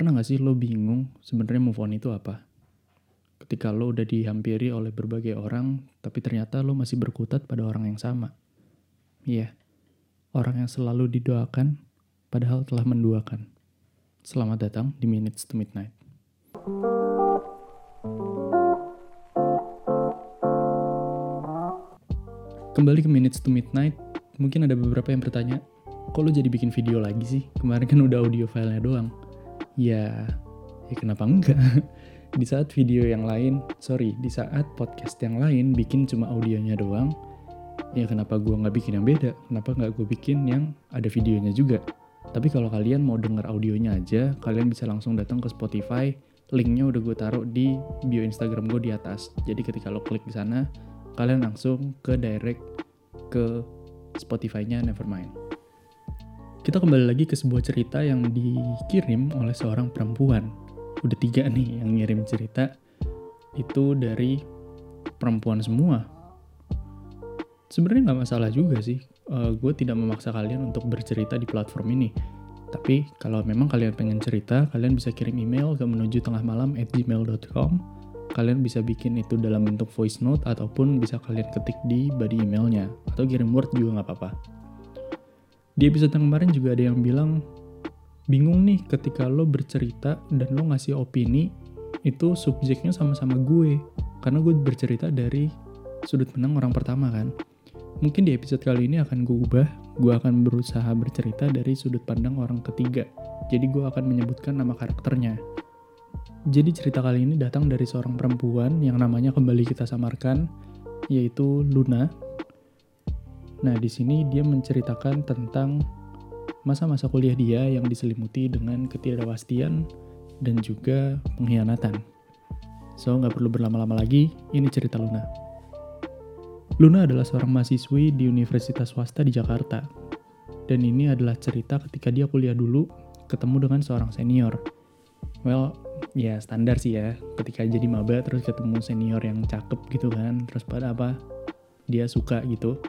Pernah gak sih lo bingung sebenarnya move on itu apa? Ketika lo udah dihampiri oleh berbagai orang, tapi ternyata lo masih berkutat pada orang yang sama. Iya, orang yang selalu didoakan, padahal telah menduakan. Selamat datang di Minutes to Midnight. Kembali ke Minutes to Midnight, mungkin ada beberapa yang bertanya, kok lo jadi bikin video lagi sih? Kemarin kan udah audio filenya doang. Ya, ya kenapa enggak? Di saat video yang lain, sorry, di saat podcast yang lain bikin cuma audionya doang, ya kenapa gue nggak bikin yang beda? Kenapa nggak gue bikin yang ada videonya juga? Tapi kalau kalian mau denger audionya aja, kalian bisa langsung datang ke Spotify. Linknya udah gue taruh di bio Instagram gue di atas. Jadi ketika lo klik di sana, kalian langsung ke direct ke Spotify-nya Nevermind. Kita kembali lagi ke sebuah cerita yang dikirim oleh seorang perempuan. Udah tiga nih yang ngirim cerita. Itu dari perempuan semua. Sebenarnya nggak masalah juga sih. Uh, gue tidak memaksa kalian untuk bercerita di platform ini. Tapi kalau memang kalian pengen cerita, kalian bisa kirim email ke menuju tengah malam at gmail.com kalian bisa bikin itu dalam bentuk voice note ataupun bisa kalian ketik di body emailnya atau kirim word juga nggak apa-apa. Di episode yang kemarin juga ada yang bilang bingung nih ketika lo bercerita dan lo ngasih opini itu subjeknya sama-sama gue karena gue bercerita dari sudut pandang orang pertama kan. Mungkin di episode kali ini akan gue ubah, gue akan berusaha bercerita dari sudut pandang orang ketiga. Jadi gue akan menyebutkan nama karakternya. Jadi cerita kali ini datang dari seorang perempuan yang namanya kembali kita samarkan, yaitu Luna. Nah, di sini dia menceritakan tentang masa-masa kuliah dia yang diselimuti dengan ketidakpastian dan juga pengkhianatan. So, nggak perlu berlama-lama lagi, ini cerita Luna. Luna adalah seorang mahasiswi di universitas swasta di Jakarta. Dan ini adalah cerita ketika dia kuliah dulu, ketemu dengan seorang senior. Well, ya standar sih ya ketika jadi maba terus ketemu senior yang cakep gitu kan terus pada apa dia suka gitu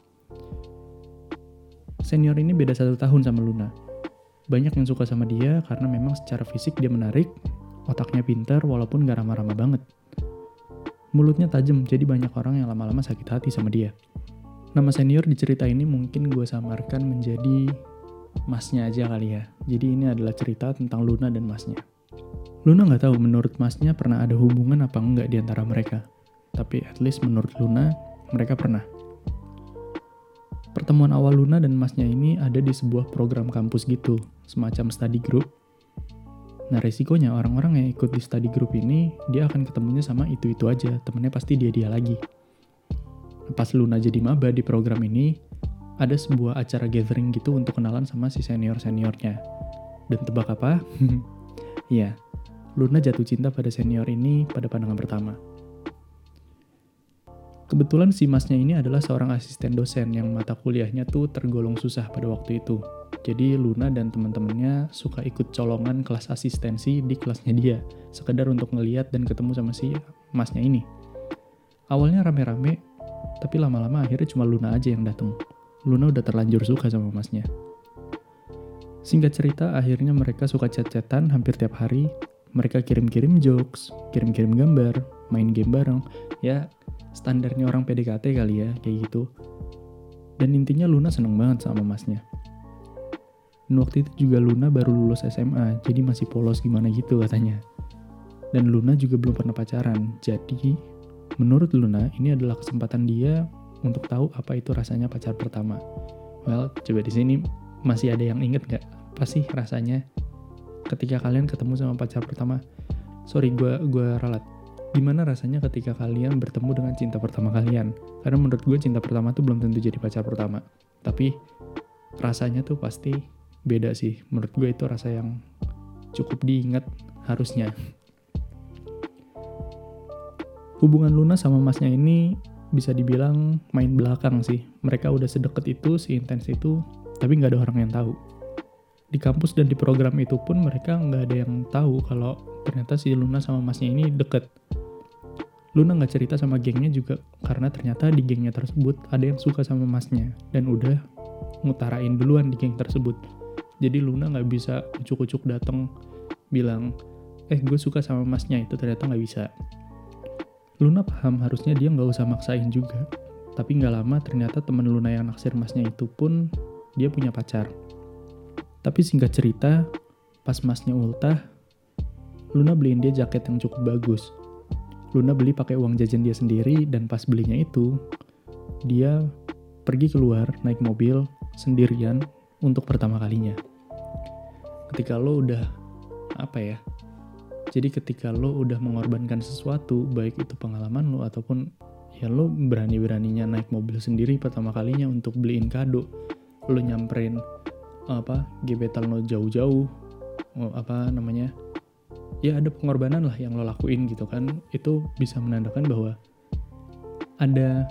senior ini beda satu tahun sama Luna. Banyak yang suka sama dia karena memang secara fisik dia menarik otaknya pintar walaupun gak ramah-ramah banget. Mulutnya tajam jadi banyak orang yang lama-lama sakit hati sama dia. Nama senior di cerita ini mungkin gue samarkan menjadi masnya aja kali ya. Jadi ini adalah cerita tentang Luna dan masnya. Luna nggak tahu menurut masnya pernah ada hubungan apa enggak di antara mereka. Tapi at least menurut Luna, mereka pernah. Pertemuan awal Luna dan masnya ini ada di sebuah program kampus gitu, semacam study group. Nah resikonya orang-orang yang ikut di study group ini, dia akan ketemunya sama itu-itu aja, temennya pasti dia-dia lagi. Pas Luna jadi maba di program ini, ada sebuah acara gathering gitu untuk kenalan sama si senior-seniornya. Dan tebak apa? Iya, Luna jatuh cinta pada senior ini pada pandangan pertama. Kebetulan si masnya ini adalah seorang asisten dosen yang mata kuliahnya tuh tergolong susah pada waktu itu. Jadi Luna dan teman-temannya suka ikut colongan kelas asistensi di kelasnya dia, sekedar untuk ngeliat dan ketemu sama si masnya ini. Awalnya rame-rame, tapi lama-lama akhirnya cuma Luna aja yang datang. Luna udah terlanjur suka sama masnya. Singkat cerita, akhirnya mereka suka chat-chatan hampir tiap hari, mereka kirim-kirim jokes, kirim-kirim gambar, main game bareng. Ya, standarnya orang PDKT kali ya, kayak gitu. Dan intinya Luna seneng banget sama masnya. Dan waktu itu juga Luna baru lulus SMA, jadi masih polos gimana gitu katanya. Dan Luna juga belum pernah pacaran, jadi menurut Luna ini adalah kesempatan dia untuk tahu apa itu rasanya pacar pertama. Well, coba di sini masih ada yang inget gak? Pasti rasanya ketika kalian ketemu sama pacar pertama sorry gue gue ralat gimana rasanya ketika kalian bertemu dengan cinta pertama kalian? Karena menurut gue cinta pertama tuh belum tentu jadi pacar pertama. Tapi rasanya tuh pasti beda sih. Menurut gue itu rasa yang cukup diingat harusnya. Hubungan Luna sama masnya ini bisa dibilang main belakang sih. Mereka udah sedekat itu seintens itu tapi nggak ada orang yang tahu. Di kampus dan di program itu pun mereka nggak ada yang tahu kalau ternyata si Luna sama masnya ini deket. Luna nggak cerita sama gengnya juga karena ternyata di gengnya tersebut ada yang suka sama masnya dan udah ngutarain duluan di geng tersebut. Jadi Luna nggak bisa ucuk-ucuk dateng bilang, eh gue suka sama masnya itu ternyata nggak bisa. Luna paham harusnya dia nggak usah maksain juga. Tapi nggak lama ternyata temen Luna yang naksir masnya itu pun dia punya pacar. Tapi singkat cerita, pas masnya ultah, Luna beliin dia jaket yang cukup bagus. Luna beli pakai uang jajan dia sendiri dan pas belinya itu, dia pergi keluar naik mobil sendirian untuk pertama kalinya. Ketika lo udah apa ya? Jadi ketika lo udah mengorbankan sesuatu, baik itu pengalaman lo ataupun ya lo berani-beraninya naik mobil sendiri pertama kalinya untuk beliin kado, lo nyamperin apa gebetan lo jauh-jauh, apa namanya ya ada pengorbanan lah yang lo lakuin gitu kan itu bisa menandakan bahwa ada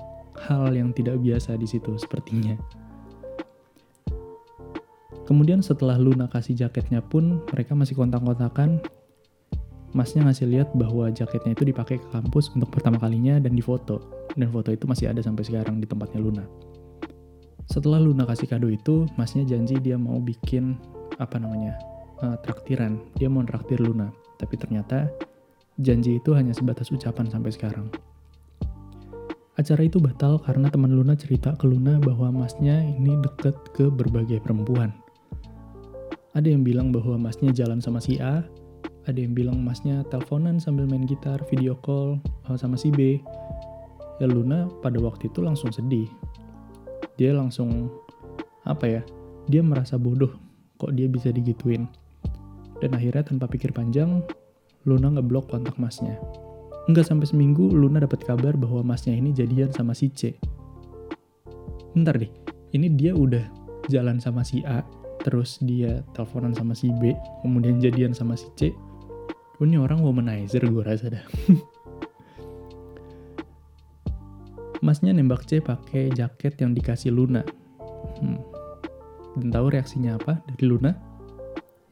hal yang tidak biasa di situ sepertinya. Kemudian setelah Luna kasih jaketnya pun mereka masih kontak-kontakan. Masnya ngasih lihat bahwa jaketnya itu dipakai ke kampus untuk pertama kalinya dan difoto. Dan foto itu masih ada sampai sekarang di tempatnya Luna. Setelah Luna kasih kado itu masnya janji dia mau bikin apa namanya uh, traktiran. Dia mau traktir Luna tapi ternyata janji itu hanya sebatas ucapan sampai sekarang. Acara itu batal karena teman Luna cerita ke Luna bahwa masnya ini deket ke berbagai perempuan. Ada yang bilang bahwa masnya jalan sama si A, ada yang bilang masnya teleponan sambil main gitar, video call eh, sama si B. Ya Luna pada waktu itu langsung sedih. Dia langsung apa ya? Dia merasa bodoh kok dia bisa digituin. Dan akhirnya tanpa pikir panjang, Luna ngeblok kontak masnya. Enggak sampai seminggu, Luna dapat kabar bahwa masnya ini jadian sama si C. Bentar deh, ini dia udah jalan sama si A, terus dia teleponan sama si B, kemudian jadian sama si C. Ini orang womanizer gue rasa dah. Masnya nembak C pakai jaket yang dikasih Luna. Hmm. Dan tahu reaksinya apa dari Luna?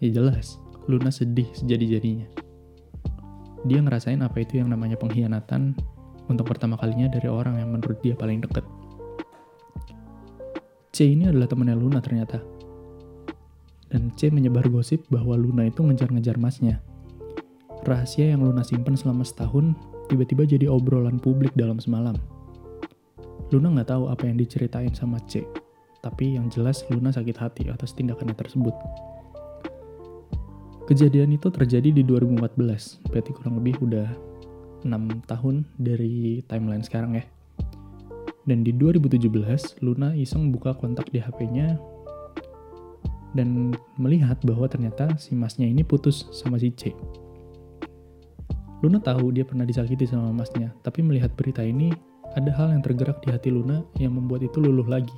Ya jelas, Luna sedih sejadi-jadinya. Dia ngerasain apa itu yang namanya pengkhianatan untuk pertama kalinya dari orang yang menurut dia paling deket. C ini adalah temannya Luna ternyata. Dan C menyebar gosip bahwa Luna itu ngejar-ngejar masnya. Rahasia yang Luna simpen selama setahun tiba-tiba jadi obrolan publik dalam semalam. Luna nggak tahu apa yang diceritain sama C, tapi yang jelas Luna sakit hati atas tindakannya tersebut. Kejadian itu terjadi di 2014, berarti kurang lebih udah 6 tahun dari timeline sekarang ya. Dan di 2017, Luna iseng buka kontak di HP-nya dan melihat bahwa ternyata si masnya ini putus sama si C. Luna tahu dia pernah disakiti sama masnya, tapi melihat berita ini, ada hal yang tergerak di hati Luna yang membuat itu luluh lagi.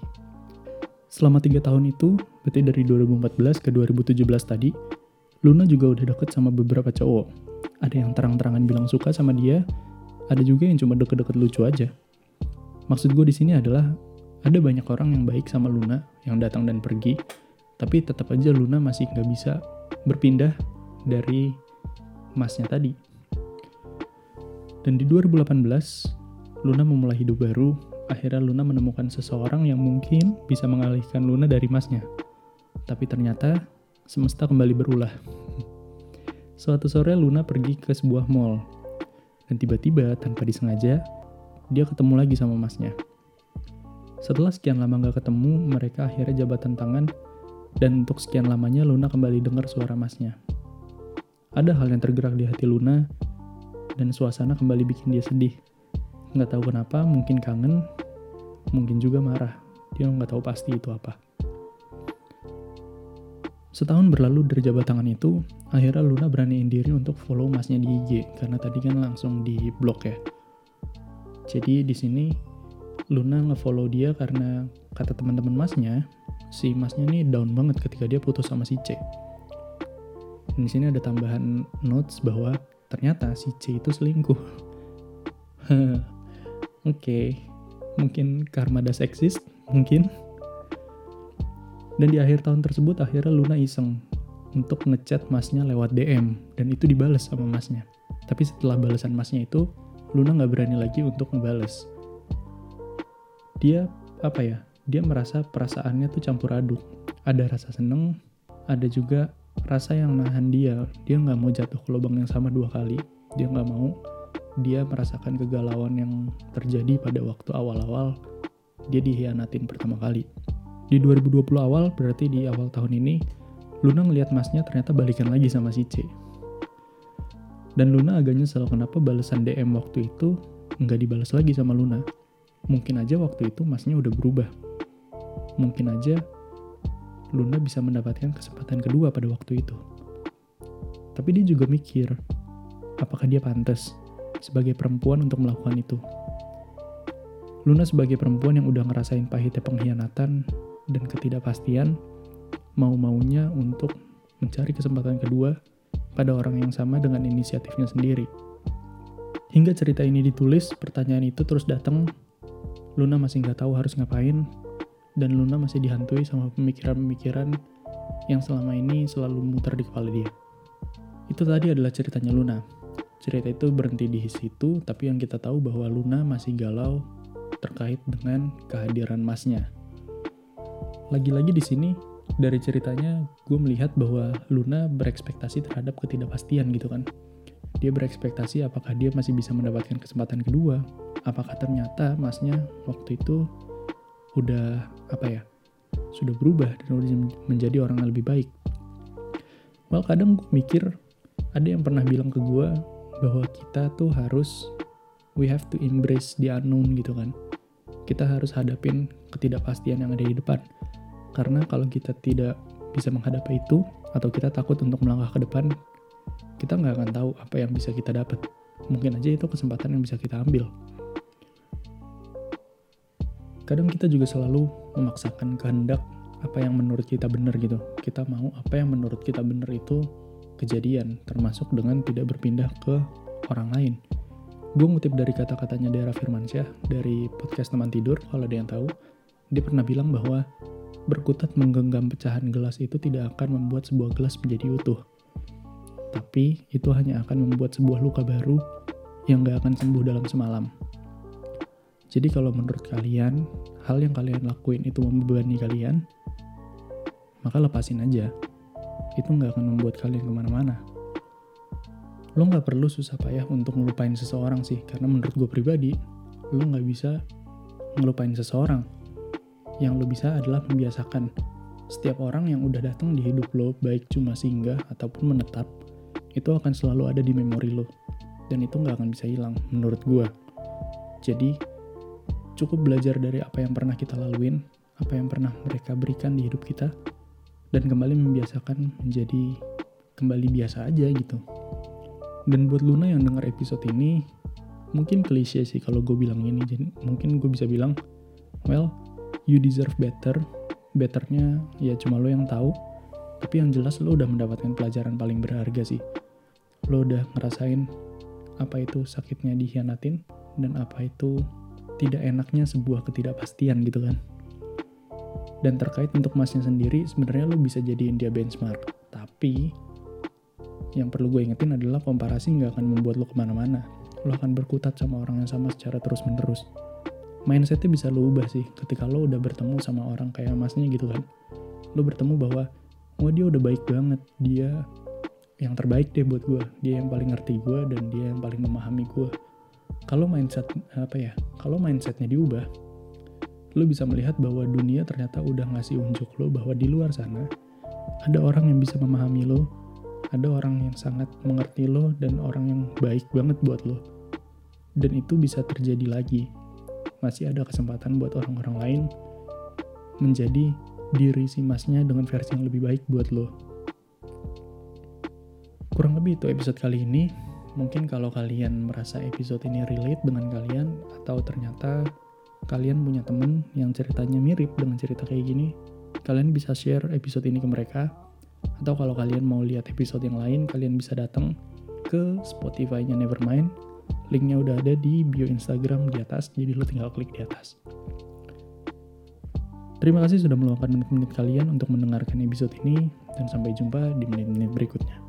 Selama tiga tahun itu, berarti dari 2014 ke 2017 tadi, Luna juga udah deket sama beberapa cowok. Ada yang terang-terangan bilang suka sama dia, ada juga yang cuma deket-deket lucu aja. Maksud gue di sini adalah ada banyak orang yang baik sama Luna yang datang dan pergi, tapi tetap aja Luna masih nggak bisa berpindah dari masnya tadi. Dan di 2018, Luna memulai hidup baru. Akhirnya Luna menemukan seseorang yang mungkin bisa mengalihkan Luna dari masnya. Tapi ternyata semesta kembali berulah. Suatu sore Luna pergi ke sebuah mall. Dan tiba-tiba, tanpa disengaja, dia ketemu lagi sama masnya. Setelah sekian lama gak ketemu, mereka akhirnya jabatan tangan, dan untuk sekian lamanya Luna kembali dengar suara masnya. Ada hal yang tergerak di hati Luna, dan suasana kembali bikin dia sedih. Nggak tahu kenapa, mungkin kangen, mungkin juga marah. Dia nggak tahu pasti itu apa. Setahun berlalu dari jabat tangan itu, akhirnya Luna beraniin diri untuk follow masnya di IG karena tadi kan langsung di blok ya. Jadi di sini Luna ngefollow dia karena kata teman-teman masnya, si masnya ini down banget ketika dia putus sama si C. Dan di sini ada tambahan notes bahwa ternyata si C itu selingkuh. Oke, okay. mungkin karma does exist, mungkin. Dan di akhir tahun tersebut akhirnya Luna iseng untuk ngechat masnya lewat DM dan itu dibales sama masnya. Tapi setelah balasan masnya itu, Luna nggak berani lagi untuk ngebales. Dia apa ya? Dia merasa perasaannya tuh campur aduk. Ada rasa seneng, ada juga rasa yang nahan dia dia nggak mau jatuh ke lubang yang sama dua kali dia nggak mau dia merasakan kegalauan yang terjadi pada waktu awal-awal dia dihianatin pertama kali di 2020 awal berarti di awal tahun ini Luna ngelihat masnya ternyata balikan lagi sama si C dan Luna agak nyesel kenapa balasan DM waktu itu nggak dibalas lagi sama Luna mungkin aja waktu itu masnya udah berubah mungkin aja Luna bisa mendapatkan kesempatan kedua pada waktu itu. Tapi dia juga mikir, apakah dia pantas sebagai perempuan untuk melakukan itu. Luna sebagai perempuan yang udah ngerasain pahitnya pengkhianatan dan ketidakpastian, mau-maunya untuk mencari kesempatan kedua pada orang yang sama dengan inisiatifnya sendiri. Hingga cerita ini ditulis, pertanyaan itu terus datang. Luna masih nggak tahu harus ngapain, dan Luna masih dihantui sama pemikiran-pemikiran yang selama ini selalu muter di kepala dia. Itu tadi adalah ceritanya Luna. Cerita itu berhenti di situ, tapi yang kita tahu bahwa Luna masih galau terkait dengan kehadiran masnya. Lagi-lagi di sini, dari ceritanya gue melihat bahwa Luna berekspektasi terhadap ketidakpastian gitu kan. Dia berekspektasi apakah dia masih bisa mendapatkan kesempatan kedua, apakah ternyata masnya waktu itu udah apa ya sudah berubah dan udah menjadi orang yang lebih baik. Well kadang gue mikir ada yang pernah bilang ke gue bahwa kita tuh harus we have to embrace the unknown gitu kan. Kita harus hadapin ketidakpastian yang ada di depan. Karena kalau kita tidak bisa menghadapi itu atau kita takut untuk melangkah ke depan, kita nggak akan tahu apa yang bisa kita dapat. Mungkin aja itu kesempatan yang bisa kita ambil kadang kita juga selalu memaksakan kehendak apa yang menurut kita benar gitu. Kita mau apa yang menurut kita benar itu kejadian, termasuk dengan tidak berpindah ke orang lain. Gue ngutip dari kata-katanya Dara Firmansyah dari podcast teman tidur, kalau ada yang tahu. Dia pernah bilang bahwa berkutat menggenggam pecahan gelas itu tidak akan membuat sebuah gelas menjadi utuh. Tapi itu hanya akan membuat sebuah luka baru yang gak akan sembuh dalam semalam. Jadi kalau menurut kalian, hal yang kalian lakuin itu membebani kalian, maka lepasin aja. Itu nggak akan membuat kalian ke mana-mana. Lo nggak perlu susah payah untuk ngelupain seseorang sih, karena menurut gue pribadi, lo nggak bisa ngelupain seseorang. Yang lo bisa adalah membiasakan setiap orang yang udah datang di hidup lo, baik cuma singgah ataupun menetap, itu akan selalu ada di memori lo. Dan itu nggak akan bisa hilang, menurut gue. Jadi, cukup belajar dari apa yang pernah kita laluin, apa yang pernah mereka berikan di hidup kita, dan kembali membiasakan menjadi kembali biasa aja gitu. Dan buat Luna yang dengar episode ini, mungkin klise sih kalau gue bilang ini, jadi mungkin gue bisa bilang, well, you deserve better, betternya ya cuma lo yang tahu, tapi yang jelas lo udah mendapatkan pelajaran paling berharga sih. Lo udah ngerasain apa itu sakitnya dihianatin, dan apa itu tidak enaknya sebuah ketidakpastian gitu kan. Dan terkait untuk masnya sendiri, sebenarnya lo bisa jadiin dia benchmark. Tapi, yang perlu gue ingetin adalah komparasi nggak akan membuat lo ke mana-mana. Lo akan berkutat sama orang yang sama secara terus-menerus. Mindsetnya bisa lo ubah sih ketika lo udah bertemu sama orang kayak masnya gitu kan. Lo bertemu bahwa, oh dia udah baik banget, dia yang terbaik deh buat gue. Dia yang paling ngerti gue dan dia yang paling memahami gue kalau mindset apa ya kalau mindsetnya diubah lo bisa melihat bahwa dunia ternyata udah ngasih unjuk lo bahwa di luar sana ada orang yang bisa memahami lo ada orang yang sangat mengerti lo dan orang yang baik banget buat lo dan itu bisa terjadi lagi masih ada kesempatan buat orang-orang lain menjadi diri si masnya dengan versi yang lebih baik buat lo kurang lebih itu episode kali ini Mungkin kalau kalian merasa episode ini relate dengan kalian atau ternyata kalian punya temen yang ceritanya mirip dengan cerita kayak gini, kalian bisa share episode ini ke mereka. Atau kalau kalian mau lihat episode yang lain, kalian bisa datang ke Spotify-nya Nevermind. Linknya udah ada di bio Instagram di atas, jadi lo tinggal klik di atas. Terima kasih sudah meluangkan menit-menit kalian untuk mendengarkan episode ini, dan sampai jumpa di menit-menit berikutnya.